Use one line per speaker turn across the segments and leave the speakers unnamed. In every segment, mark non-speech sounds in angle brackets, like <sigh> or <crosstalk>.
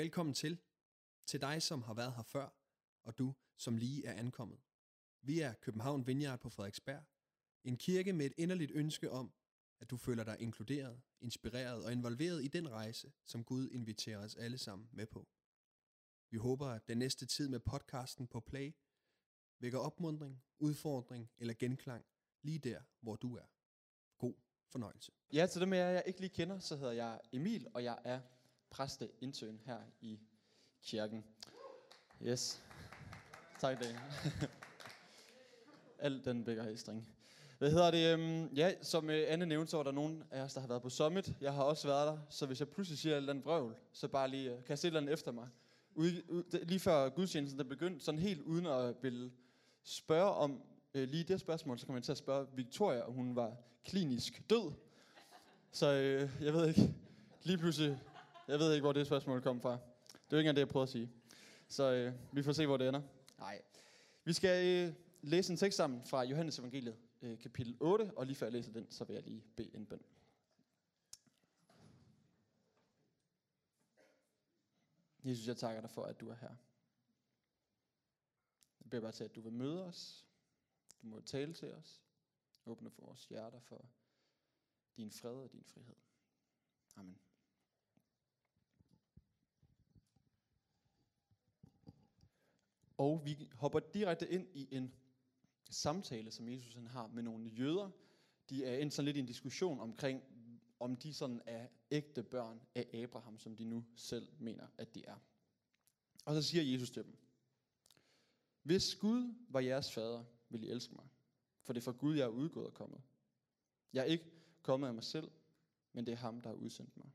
Velkommen til. Til dig, som har været her før, og du, som lige er ankommet. Vi er København Vineyard på Frederiksberg. En kirke med et inderligt ønske om, at du føler dig inkluderet, inspireret og involveret i den rejse, som Gud inviterer os alle sammen med på. Vi håber, at den næste tid med podcasten på Play vækker opmundring, udfordring eller genklang lige der, hvor du er. God fornøjelse.
Ja, til dem af jer, jeg ikke lige kender, så hedder jeg Emil, og jeg er præsteintern her i kirken. Yes. Tak det. <laughs> Al den begejstring. Hvad hedder det? Øhm, ja, som øh, Anne nævnte, så var der nogen af os, der har været på Summit. Jeg har også været der, så hvis jeg pludselig siger et eller andet vrøvl, så bare lige, øh, kan jeg se et eller andet efter mig. Ude, ude, lige før gudstjenesten der begyndte, sådan helt uden at ville spørge om øh, lige det spørgsmål, så kom jeg til at spørge Victoria, om hun var klinisk død. Så øh, jeg ved ikke, lige pludselig, jeg ved ikke, hvor det spørgsmål kom fra. Det er jo ikke engang det, jeg prøvede at sige. Så øh, vi får se, hvor det ender. Nej. Vi skal øh, læse en tekst sammen fra Johannes Evangeliet, øh, kapitel 8, og lige før jeg læser den, så vil jeg lige bede en bøn. Jesus, jeg takker dig for, at du er her. Jeg beder bare til, at du vil møde os. Du må tale til os. Åbne for vores hjerter for din fred og din frihed. Amen. Og vi hopper direkte ind i en samtale, som Jesus han har med nogle jøder. De er ind sådan lidt i en diskussion omkring, om de sådan er ægte børn af Abraham, som de nu selv mener, at de er. Og så siger Jesus til dem, Hvis Gud var jeres fader, ville I elske mig. For det er fra Gud, jeg er udgået og kommet. Jeg er ikke kommet af mig selv, men det er ham, der har udsendt mig.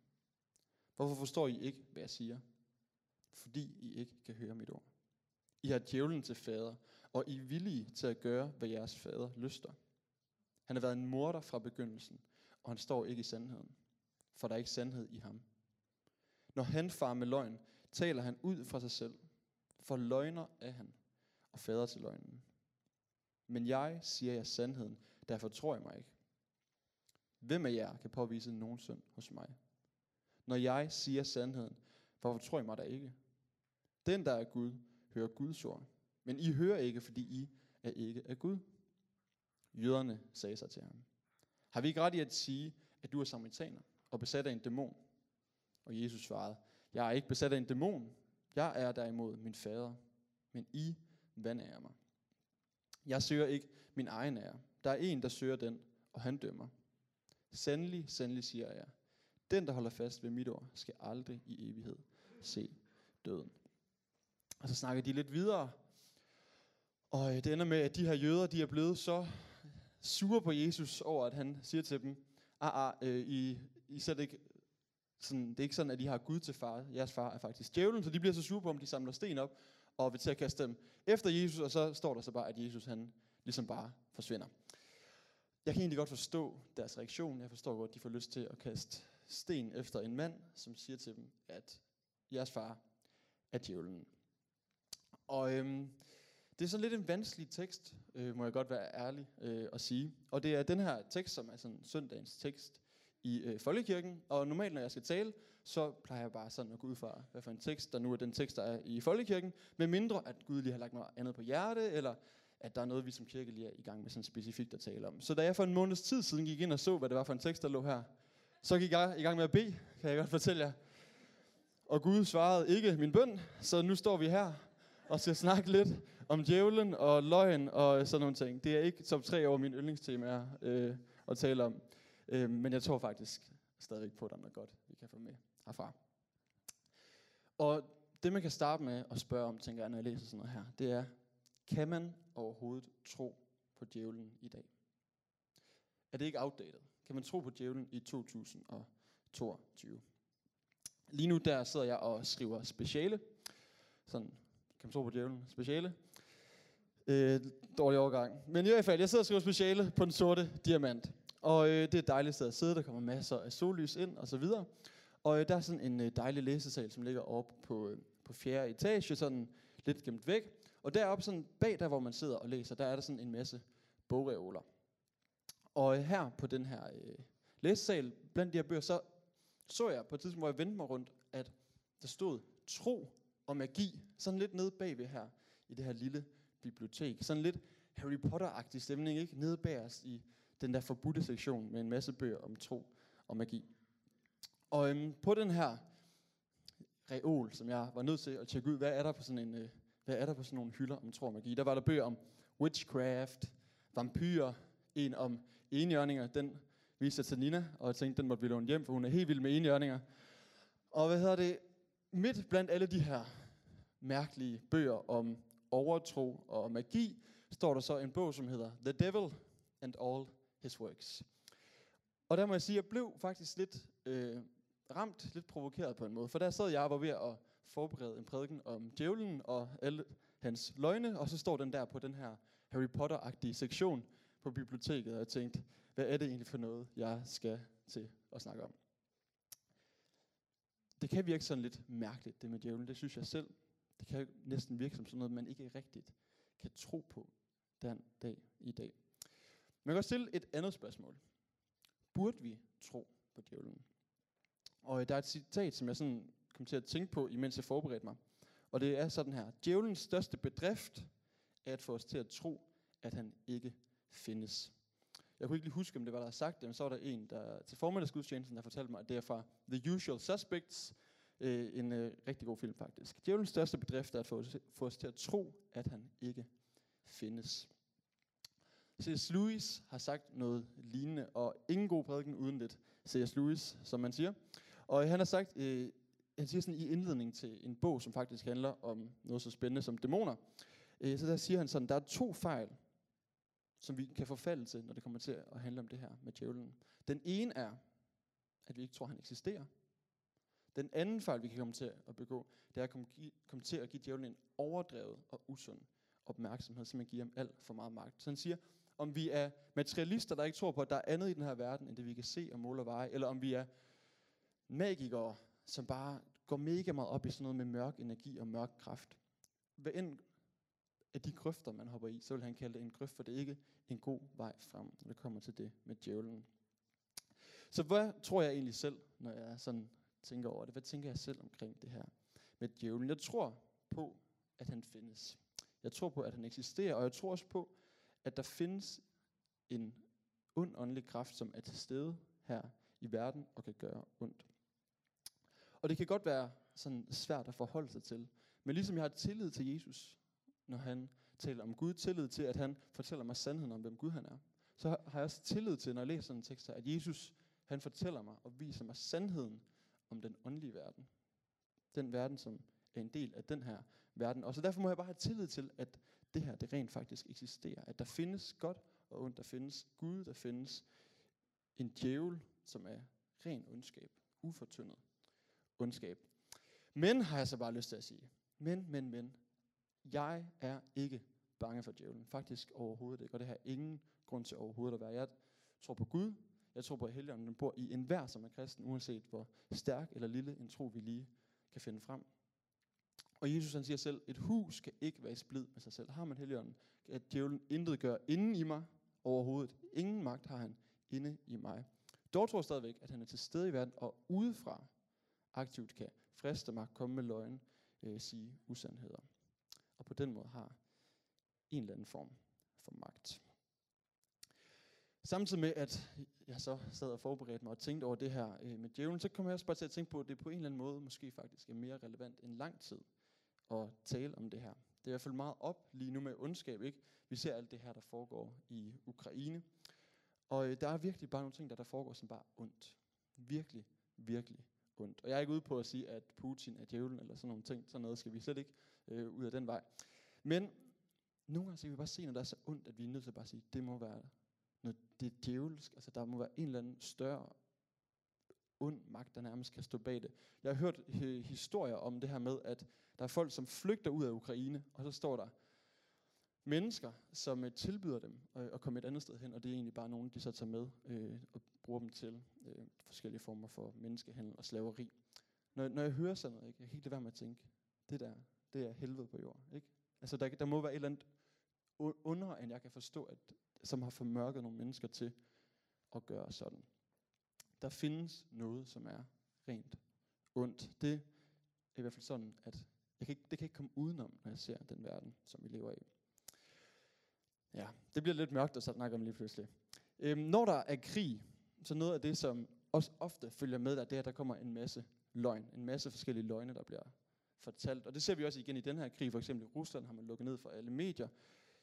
Hvorfor forstår I ikke, hvad jeg siger? Fordi I ikke kan høre mit ord. I har djævlen til fader, og I er villige til at gøre, hvad jeres fader lyster. Han har været en morder fra begyndelsen, og han står ikke i sandheden, for der er ikke sandhed i ham. Når han far med løgn, taler han ud fra sig selv, for løgner er han, og fader til løgnen. Men jeg siger jer sandheden, derfor tror jeg mig ikke. Hvem af jer kan påvise nogen synd hos mig? Når jeg siger sandheden, hvorfor tror I mig der ikke? Den, der er Gud, hører Guds ord. Men I hører ikke, fordi I er ikke af Gud. Jøderne sagde sig til ham. Har vi ikke ret i at sige, at du er samaritaner og besat af en dæmon? Og Jesus svarede, jeg er ikke besat af en dæmon. Jeg er derimod min fader. Men I vandærer mig. Jeg søger ikke min egen ære. Der er en, der søger den, og han dømmer. Sandelig, sandelig siger jeg, den, der holder fast ved mit ord, skal aldrig i evighed se døden. Og så snakker de lidt videre, og øh, det ender med, at de her jøder, de er blevet så sure på Jesus over, at han siger til dem, ah, ah, øh, I, I slet ikke, sådan, det er ikke sådan, at I har Gud til far. Jeres far er faktisk djævlen, så de bliver så sure på ham, de samler sten op, og vil til at kaste dem efter Jesus, og så står der så bare, at Jesus han ligesom bare forsvinder. Jeg kan egentlig godt forstå deres reaktion. Jeg forstår godt, at de får lyst til at kaste sten efter en mand, som siger til dem, at jeres far er djævlen. Og øhm, det er sådan lidt en vanskelig tekst, øh, må jeg godt være ærlig øh, at sige. Og det er den her tekst, som er sådan søndagens tekst i øh, folkekirken. Og normalt, når jeg skal tale, så plejer jeg bare sådan at gå ud fra, hvad for en tekst, der nu er den tekst, der er i folkekirken. Med mindre, at Gud lige har lagt noget andet på hjerte, eller at der er noget, vi som kirke lige er i gang med sådan specifikt at tale om. Så da jeg for en måneds tid siden gik ind og så, hvad det var for en tekst, der lå her, så gik jeg i gang med at bede, kan jeg godt fortælle jer. Og Gud svarede ikke min bøn, så nu står vi her og skal snakke lidt om djævlen og løgn og sådan nogle ting. Det er ikke top 3 over mine yndlingstemaer øh, at tale om. Øh, men jeg tror faktisk stadigvæk på, at der er noget godt, vi kan få med herfra. Og det, man kan starte med at spørge om, tænker jeg, når jeg læser sådan noget her, det er, kan man overhovedet tro på djævlen i dag? Er det ikke outdated? Kan man tro på djævlen i 2022? Lige nu der sidder jeg og skriver speciale. Sådan, kan man tro på djævlen? Speciale. Øh, dårlig overgang. Men i hvert fald, jeg sidder og skriver speciale på den sorte diamant. Og øh, det er et dejligt sted at sidde, der kommer masser af sollys ind og så videre. Og øh, der er sådan en øh, dejlig læsesal, som ligger oppe på, øh, på fjerde etage, sådan lidt gemt væk. Og deroppe sådan bag der, hvor man sidder og læser, der er der sådan en masse bogreoler. Og øh, her på den her øh, læsesal, blandt de her bøger, så så jeg på et tidspunkt, hvor jeg vendte mig rundt, at der stod tro og magi, sådan lidt nede bagved her, i det her lille bibliotek. Sådan lidt Harry Potter-agtig stemning, ikke? Nede bag os i den der forbudte sektion med en masse bøger om tro og magi. Og øhm, på den her reol, som jeg var nødt til at tjekke ud, hvad er der på sådan en, øh, hvad er der på sådan nogle hylder om tro og magi? Der var der bøger om witchcraft, vampyrer, en om enhjørninger, den viste jeg til Nina, og jeg tænkte, den måtte vi låne hjem, for hun er helt vild med enhjørninger. Og hvad hedder det? Midt blandt alle de her mærkelige bøger om overtro og magi, står der så en bog, som hedder The Devil and All His Works. Og der må jeg sige, at jeg blev faktisk lidt øh, ramt, lidt provokeret på en måde. For der sad jeg og var ved at forberede en prædiken om djævlen og alle hans løgne, og så står den der på den her Harry Potter-agtige sektion på biblioteket, og jeg tænkte, hvad er det egentlig for noget, jeg skal til at snakke om? Det kan virke sådan lidt mærkeligt, det med djævlen, det synes jeg selv. Det kan næsten virke som sådan noget, man ikke rigtigt kan tro på den dag i dag. Man kan også stille et andet spørgsmål. Burde vi tro på djævlen? Og øh, der er et citat, som jeg sådan kom til at tænke på, imens jeg forberedte mig. Og det er sådan her. Djævelens største bedrift er at få os til at tro, at han ikke findes. Jeg kunne ikke lige huske, om det var der sagt det, men så var der en der, til formiddagsgudstjenesten, der fortalte mig, at det er fra The Usual Suspects, øh, en øh, rigtig god film faktisk. Djævelens største bedrift er at få få os til at tro, at han ikke findes. C.S. Lewis har sagt noget lignende, og ingen god prædiken uden lidt C.S. Lewis, som man siger. Og han har sagt, øh, han siger sådan i indledning til en bog, som faktisk handler om noget så spændende som dæmoner. Øh, så der siger han sådan, der er to fejl, som vi kan forfalde til, når det kommer til at handle om det her med djævlen. Den ene er, at vi ikke tror, han eksisterer. Den anden fejl, vi kan komme til at begå, det er at komme, komme til at give djævlen en overdrevet og usund opmærksomhed, som man giver ham alt for meget magt. Så han siger, om vi er materialister, der ikke tror på, at der er andet i den her verden, end det vi kan se og måle og veje, eller om vi er magikere, som bare går mega meget op i sådan noget med mørk energi og mørk kraft. Hvad end af de grøfter, man hopper i, så vil han kalde det en grøft, for det er ikke en god vej frem, når det kommer til det med djævlen. Så hvad tror jeg egentlig selv, når jeg sådan tænker over det? Hvad tænker jeg selv omkring det her med djævlen? Jeg tror på, at han findes. Jeg tror på, at han eksisterer, og jeg tror også på, at der findes en ond åndelig kraft, som er til stede her i verden og kan gøre ondt. Og det kan godt være sådan svært at forholde sig til. Men ligesom jeg har tillid til Jesus, når han taler om Gud, tillid til, at han fortæller mig sandheden om, hvem Gud han er, så har jeg også tillid til, når jeg læser sådan en tekst her, at Jesus, han fortæller mig og viser mig sandheden om den åndelige verden. Den verden, som er en del af den her verden. Og så derfor må jeg bare have tillid til, at det her, det rent faktisk eksisterer. At der findes godt og ondt. Der findes Gud, der findes en djævel, som er ren ondskab. Ufortyndet ondskab. Men har jeg så bare lyst til at sige. Men, men, men. Jeg er ikke bange for djævlen. Faktisk overhovedet ikke. Og det har ingen grund til overhovedet at være. Jeg tror på Gud. Jeg tror på, at Helligånden bor i enhver, som er kristen, uanset hvor stærk eller lille en tro vi lige kan finde frem. Og Jesus han siger selv, et hus kan ikke være i splid med sig selv. Har man Helligånden, at djævlen intet gør inden i mig overhovedet. Ingen magt har han inde i mig. Dog tror jeg stadigvæk, at han er til stede i verden, og udefra aktivt kan friste mig, komme med løgn, øh, sige usandheder. Og på den måde har en eller anden form for magt. Samtidig med, at jeg så sad og forberedte mig og tænkte over det her øh, med djævlen, så kom jeg også bare til at tænke på, at det på en eller anden måde måske faktisk er mere relevant end lang tid at tale om det her. Det er i hvert fald meget op lige nu med ondskab, ikke? Vi ser alt det her, der foregår i Ukraine. Og øh, der er virkelig bare nogle ting, der, der foregår som bare ondt. Virkelig, virkelig ondt. Og jeg er ikke ude på at sige, at Putin er djævlen eller sådan nogle ting. Sådan noget skal vi slet ikke øh, ud af den vej. Men nogle gange så kan vi bare se, når der er så ondt, at vi er nødt til at bare sige, det må være noget, det er djævelsk. Altså der må være en eller anden større ond magt, der nærmest kan stå bag det. Jeg har hørt øh, historier om det her med, at der er folk, som flygter ud af Ukraine, og så står der mennesker, som uh, tilbyder dem øh, at komme et andet sted hen, og det er egentlig bare nogen, de så tager med øh, og bruger dem til øh, forskellige former for menneskehandel og slaveri. Når, når jeg hører sådan noget, ikke, jeg kan ikke lade være med at tænke, det der, det er helvede på jord. Ikke? Altså der, der må være et eller andet under, end jeg kan forstå, at, som har formørket nogle mennesker til at gøre sådan. Der findes noget, som er rent ondt. Det er i hvert fald sådan, at jeg kan ikke, det kan ikke komme udenom, når jeg ser den verden, som vi lever i. Ja, det bliver lidt mørkt at snakke om lige pludselig. Øhm, når der er krig, så noget af det, som også ofte følger med, der, det er, at der kommer en masse løgn. En masse forskellige løgne, der bliver fortalt. Og det ser vi også igen i den her krig. For eksempel i Rusland har man lukket ned for alle medier.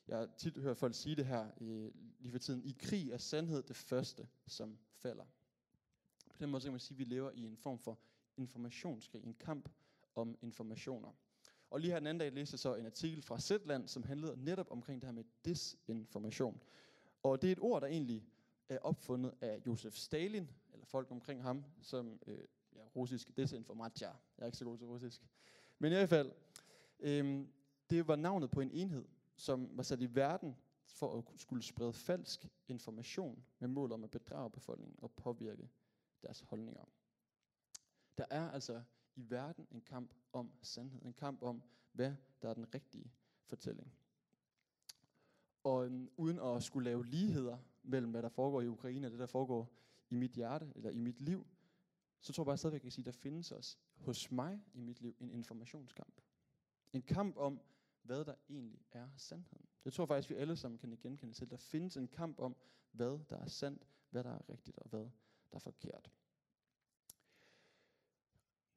Jeg har tit hørt folk sige det her i, lige for tiden. I krig er sandhed det første, som falder. På den måde så kan man sige, at vi lever i en form for informationskrig. En kamp om informationer. Og lige her den anden dag læste jeg så en artikel fra Zetland, som handlede netop omkring det her med disinformation. Og det er et ord, der egentlig er opfundet af Josef Stalin, eller folk omkring ham, som øh, ja, russisk desinformatia. Jeg er ikke så god til russisk. Men i hvert fald, øh, det var navnet på en enhed, som var sat i verden for at skulle sprede falsk information med mål om at bedrage befolkningen og påvirke deres holdninger. Der er altså i verden en kamp om sandhed, en kamp om, hvad der er den rigtige fortælling. Og øhm, uden at skulle lave ligheder mellem, hvad der foregår i Ukraine og det, der foregår i mit hjerte eller i mit liv, så tror jeg bare stadigvæk, at jeg kan sige, at der findes også hos mig i mit liv en informationskamp. En kamp om, hvad der egentlig er sandheden. Det tror jeg faktisk, vi alle sammen kan genkende til. Der findes en kamp om, hvad der er sandt, hvad der er rigtigt og hvad der er forkert.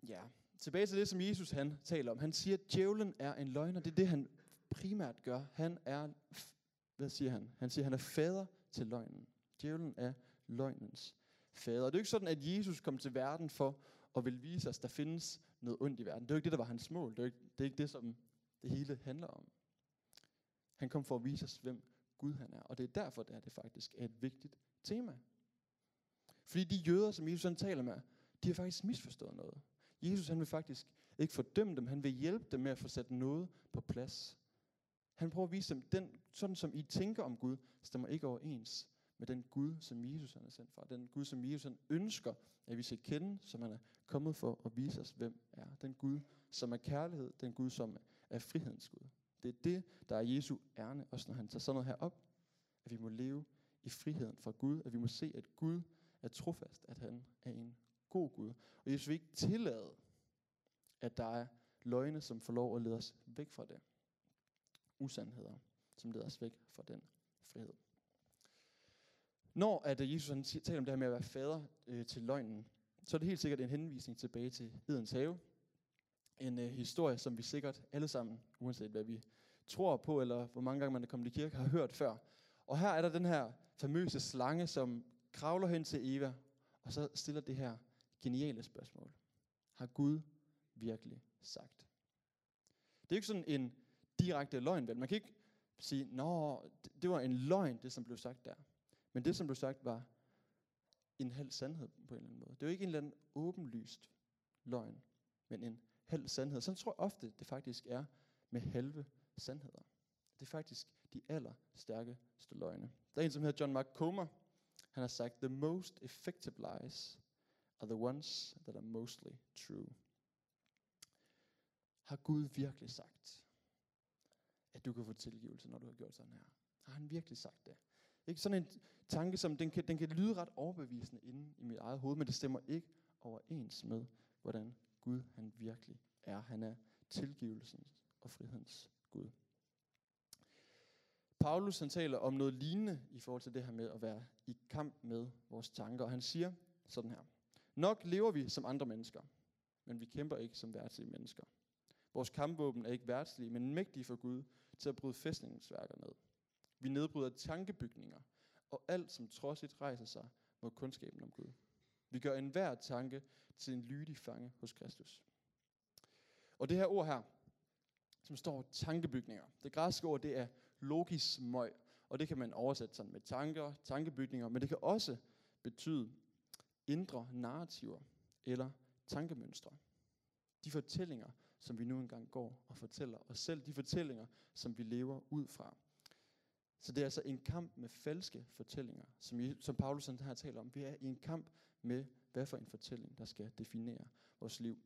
Ja, tilbage til det, som Jesus han taler om. Han siger, at djævlen er en løgner. Det er det, han primært gør. Han er, hvad siger han? Han siger, at han er fader til løgnen. Djævlen er løgnens fader. Det er jo ikke sådan, at Jesus kom til verden for at vil vise os, at der findes noget ondt i verden. Det er jo ikke det, der var hans mål. Det er, ikke, det er ikke det, som det hele handler om. Han kom for at vise os, hvem Gud han er. Og det er derfor, at det faktisk er et vigtigt tema. Fordi de jøder, som Jesus han taler med, de har faktisk misforstået noget. Jesus han vil faktisk ikke fordømme dem, han vil hjælpe dem med at få sat noget på plads. Han prøver at vise dem, den, sådan som I tænker om Gud, stemmer ikke overens med den Gud, som Jesus han er sendt fra. Den Gud, som Jesus han ønsker, at vi skal kende, som han er kommet for at vise os, hvem er. Den Gud, som er kærlighed, den Gud, som er frihedens Gud. Det er det, der er Jesu ærne, også når han tager sådan noget her op, at vi må leve i friheden fra Gud, at vi må se, at Gud er trofast, at han er en god Gud. Og Jesus vil ikke tillade, at der er løgne, som får lov at lede os væk fra det. Usandheder, som leder os væk fra den frihed. Når at øh, Jesus han taler om det her med at være fader øh, til løgnen, så er det helt sikkert en henvisning tilbage til Edens have. En øh, historie, som vi sikkert alle sammen, uanset hvad vi tror på, eller hvor mange gange man er kommet i kirke, har hørt før. Og her er der den her famøse slange, som kravler hen til Eva, og så stiller det her geniale spørgsmål. Har Gud virkelig sagt? Det er ikke sådan en direkte løgn, vel? Man kan ikke sige, nå, det var en løgn, det som blev sagt der. Men det, som blev sagt, var en halv sandhed på en eller anden måde. Det er jo ikke en eller anden åbenlyst løgn, men en halv sandhed. Sådan tror jeg ofte, det faktisk er med halve sandheder. Det er faktisk de allerstærkeste løgne. Der er en, som hedder John Mark Comer. Han har sagt, the most effective lies are the ones that are mostly true. Har Gud virkelig sagt, at du kan få tilgivelse, når du har gjort sådan her? Har han virkelig sagt det? Ikke sådan en tanke, som den kan, den kan lyde ret overbevisende inde i mit eget hoved, men det stemmer ikke overens med, hvordan Gud han virkelig er. Han er tilgivelsens og frihedens Gud. Paulus han taler om noget lignende i forhold til det her med at være i kamp med vores tanker, og han siger sådan her. Nok lever vi som andre mennesker, men vi kæmper ikke som værtslige mennesker. Vores kampvåben er ikke værtslige, men mægtige for Gud til at bryde fæstningens værker ned. Vi nedbryder tankebygninger, og alt som trodsigt rejser sig mod kundskaben om Gud. Vi gør enhver tanke til en lydig fange hos Kristus. Og det her ord her, som står tankebygninger. Det græske ord, det er logismøj, og det kan man oversætte sådan med tanker, tankebygninger, men det kan også betyde indre narrativer eller tankemønstre. De fortællinger, som vi nu engang går og fortæller os selv, de fortællinger, som vi lever ud fra. Så det er altså en kamp med falske fortællinger, som, som Paulus her taler om. Vi er i en kamp med, hvad for en fortælling, der skal definere vores liv.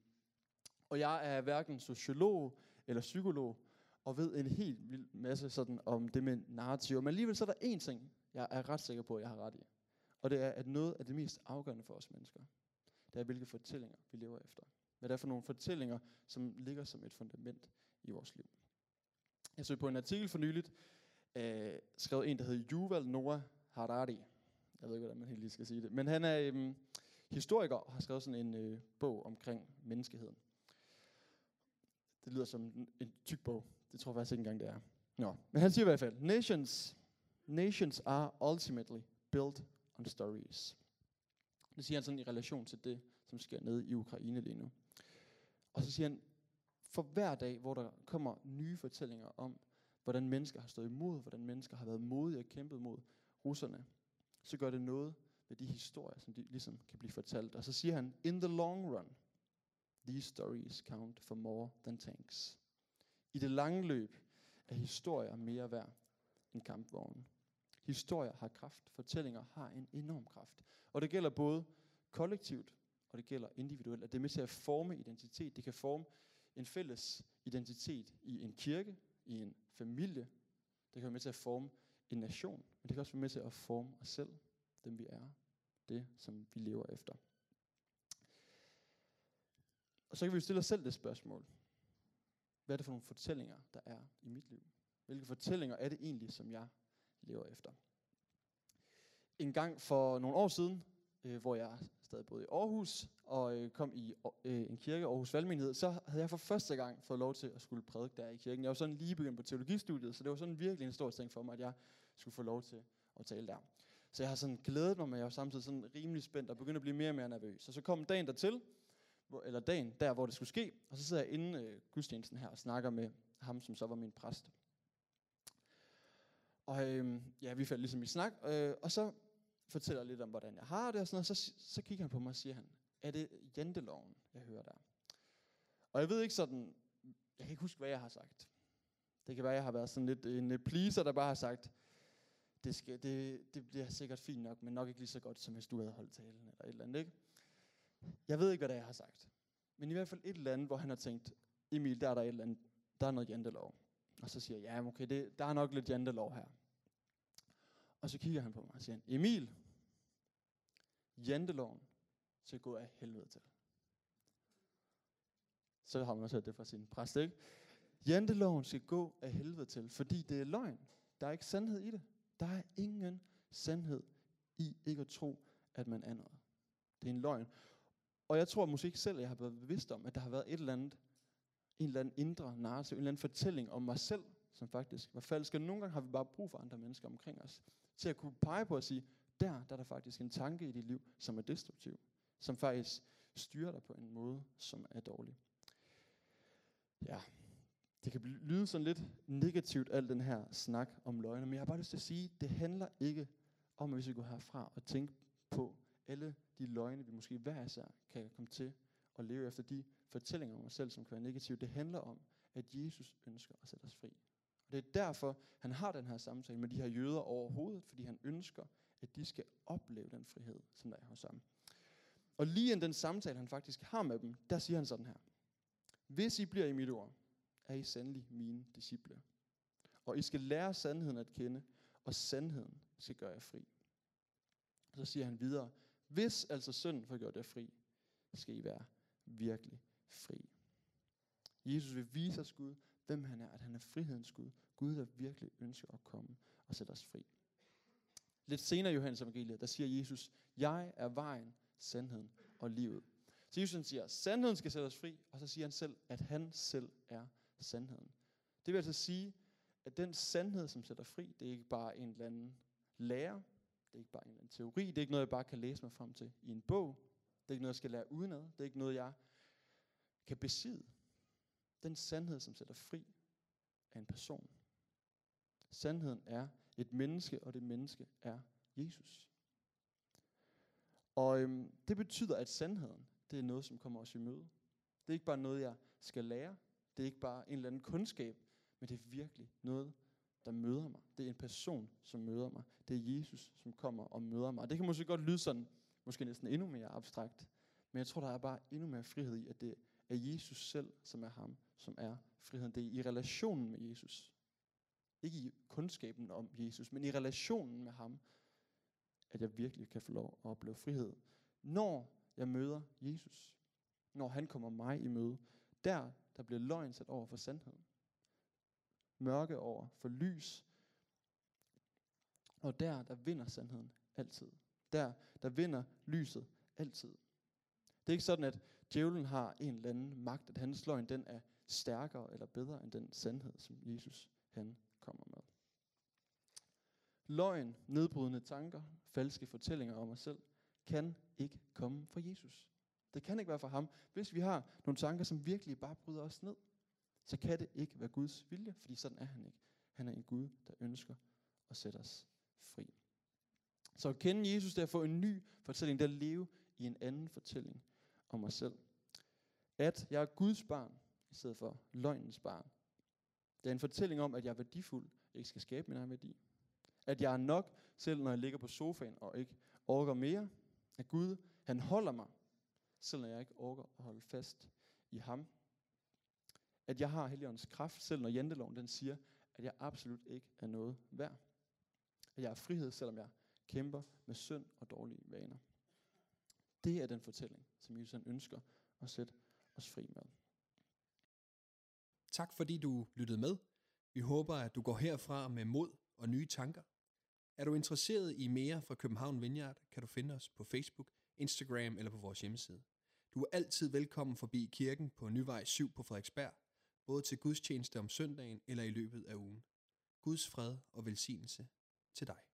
Og jeg er hverken sociolog eller psykolog, og ved en helt vild masse sådan om det med narrativer. Men alligevel så er der én ting, jeg er ret sikker på, at jeg har ret i. Og det er, at noget af det mest afgørende for os mennesker, det er, hvilke fortællinger vi lever efter. Hvad det er for nogle fortællinger, som ligger som et fundament i vores liv. Jeg så på en artikel for nyligt, øh, skrevet en, der hedder Yuval Noah Harari. Jeg ved ikke, hvordan man helt lige skal sige det. Men han er øh, historiker og har skrevet sådan en øh, bog omkring menneskeheden. Det lyder som en, en tyk bog. Det tror jeg faktisk ikke engang, det er. Nå. Men han siger i hvert fald, nations, nations are ultimately built on stories. Det siger han sådan i relation til det, som sker nede i Ukraine lige nu. Og så siger han, for hver dag, hvor der kommer nye fortællinger om, hvordan mennesker har stået imod, hvordan mennesker har været modige og kæmpet mod russerne, så gør det noget ved de historier, som de ligesom kan blive fortalt. Og så siger han, in the long run, these stories count for more than tanks. I det lange løb er historier mere værd end kampvognen. Historier har kraft, fortællinger har en enorm kraft. Og det gælder både kollektivt, og det gælder individuelt, at det er med til at forme identitet. Det kan forme en fælles identitet i en kirke, i en familie. Det kan være med til at forme en nation, men det kan også være med til at forme os selv, dem vi er, det som vi lever efter. Og så kan vi jo stille os selv det spørgsmål. Hvad er det for nogle fortællinger, der er i mit liv? Hvilke fortællinger er det egentlig, som jeg lever efter? En gang for nogle år siden, øh, hvor jeg stadig boede i Aarhus, og øh, kom i øh, en kirke, Aarhus Valgmenighed, så havde jeg for første gang fået lov til at skulle prædike der i kirken. Jeg var sådan lige begyndt på teologistudiet, så det var sådan virkelig en stor ting for mig, at jeg skulle få lov til at tale der. Så jeg har sådan glædet mig, men jeg var samtidig sådan rimelig spændt og begyndte at blive mere og mere nervøs. Og så kom dagen dertil, hvor, eller dagen der, hvor det skulle ske, og så sidder jeg inde øh, gudstjenesten her og snakker med ham, som så var min præst. Og øh, ja, vi faldt ligesom i snak, øh, og så fortæller lidt om, hvordan jeg har det, og sådan noget. Så, så kigger han på mig og siger han, er det janteloven, jeg hører der? Og jeg ved ikke sådan, jeg kan ikke huske, hvad jeg har sagt. Det kan være, jeg har været sådan lidt en pleaser, der bare har sagt, det, skal, det, det bliver sikkert fint nok, men nok ikke lige så godt, som hvis du havde holdt talen, eller et eller andet, ikke? Jeg ved ikke, hvad det er, jeg har sagt. Men i hvert fald et eller andet, hvor han har tænkt, Emil, der er der et eller andet, der er noget jantelov. Og så siger jeg, ja, okay, det, der er nok lidt jantelov her. Og så kigger han på mig og siger, Emil, janteloven skal gå af helvede til. Så har man også hørt det fra sin præst, ikke? Janteloven skal gå af helvede til, fordi det er løgn. Der er ikke sandhed i det. Der er ingen sandhed i ikke at tro, at man er noget. Det er en løgn. Og jeg tror måske ikke selv, at jeg har været bevidst om, at der har været et eller andet, en eller anden indre narrativ, en eller anden fortælling om mig selv, som faktisk var falsk. Og nogle gange har vi bare brug for andre mennesker omkring os, til at kunne pege på og sige, der, der er der faktisk en tanke i dit liv, som er destruktiv, som faktisk styrer dig på en måde, som er dårlig. Ja, det kan lyde sådan lidt negativt, al den her snak om løgne, men jeg har bare lyst til at sige, det handler ikke om, at vi skal gå herfra og tænke på alle de løgne, vi måske hver især kan komme til at leve efter de fortællinger om os selv, som kan være negative. Det handler om, at Jesus ønsker at sætte os fri. Og det er derfor, han har den her samtale med de her jøder overhovedet, fordi han ønsker, at de skal opleve den frihed, som der er hos ham. Og lige inden den samtale, han faktisk har med dem, der siger han sådan her. Hvis I bliver i mit ord, er I sandelig mine disciple. Og I skal lære sandheden at kende, og sandheden skal gøre jer fri. Og så siger han videre, hvis altså synden får gjort jer fri, skal I være virkelig fri. Jesus vil vise os Gud, hvem han er, at han er frihedens Gud. Gud, der virkelig ønsker at komme og sætte os fri. Lidt senere i Johannes evangeliet, der siger Jesus, jeg er vejen, sandheden og livet. Så Jesus siger, sandheden skal sætte os fri, og så siger han selv, at han selv er sandheden. Det vil altså sige, at den sandhed, som sætter fri, det er ikke bare en eller anden lære, det er ikke bare en eller anden teori, det er ikke noget, jeg bare kan læse mig frem til i en bog, det er ikke noget, jeg skal lære udenad, det er ikke noget, jeg kan besidde. Den sandhed, som sætter fri, er en person. Sandheden er et menneske, og det menneske er Jesus. Og øhm, det betyder, at sandheden, det er noget, som kommer os i møde. Det er ikke bare noget, jeg skal lære. Det er ikke bare en eller anden kundskab, men det er virkelig noget, der møder mig. Det er en person, som møder mig. Det er Jesus, som kommer og møder mig. Og det kan måske godt lyde sådan, måske næsten endnu mere abstrakt, men jeg tror, der er bare endnu mere frihed i, at det er Jesus selv, som er ham, som er friheden. Det er i relationen med Jesus. Ikke i kundskaben om Jesus, men i relationen med ham, at jeg virkelig kan få lov at opleve frihed. Når jeg møder Jesus. når han kommer mig i møde. Der, der bliver løgn sat over for sandheden. Mørke over for lys. Og der, der vinder sandheden altid. Der, der vinder lyset altid. Det er ikke sådan, at djævlen har en eller anden magt, at hans løgn den er stærkere eller bedre end den sandhed, som Jesus han kommer med. Løgn, nedbrydende tanker, falske fortællinger om os selv, kan ikke komme fra Jesus. Det kan ikke være fra ham. Hvis vi har nogle tanker, som virkelig bare bryder os ned, så kan det ikke være Guds vilje, fordi sådan er han ikke. Han er en Gud, der ønsker at sætte os fri. Så at kende Jesus, det er at få en ny fortælling, det er at leve i en anden fortælling om mig selv. At jeg er Guds barn, i stedet for løgnens barn. Det er en fortælling om, at jeg er værdifuld, ikke skal skabe min egen værdi. At jeg er nok, selv når jeg ligger på sofaen og ikke orker mere. At Gud, han holder mig, selv når jeg ikke orker at holde fast i ham. At jeg har Helligåndens kraft, selv når janteloven den siger, at jeg absolut ikke er noget værd. At jeg har frihed, selvom jeg kæmper med synd og dårlige vaner. Det er den fortælling, som Jesus han ønsker at sætte os fri med.
Tak fordi du lyttede med. Vi håber, at du går herfra med mod og nye tanker. Er du interesseret i mere fra København Vineyard, kan du finde os på Facebook, Instagram eller på vores hjemmeside. Du er altid velkommen forbi kirken på Nyvej 7 på Frederiksberg, både til gudstjeneste om søndagen eller i løbet af ugen. Guds fred og velsignelse til dig.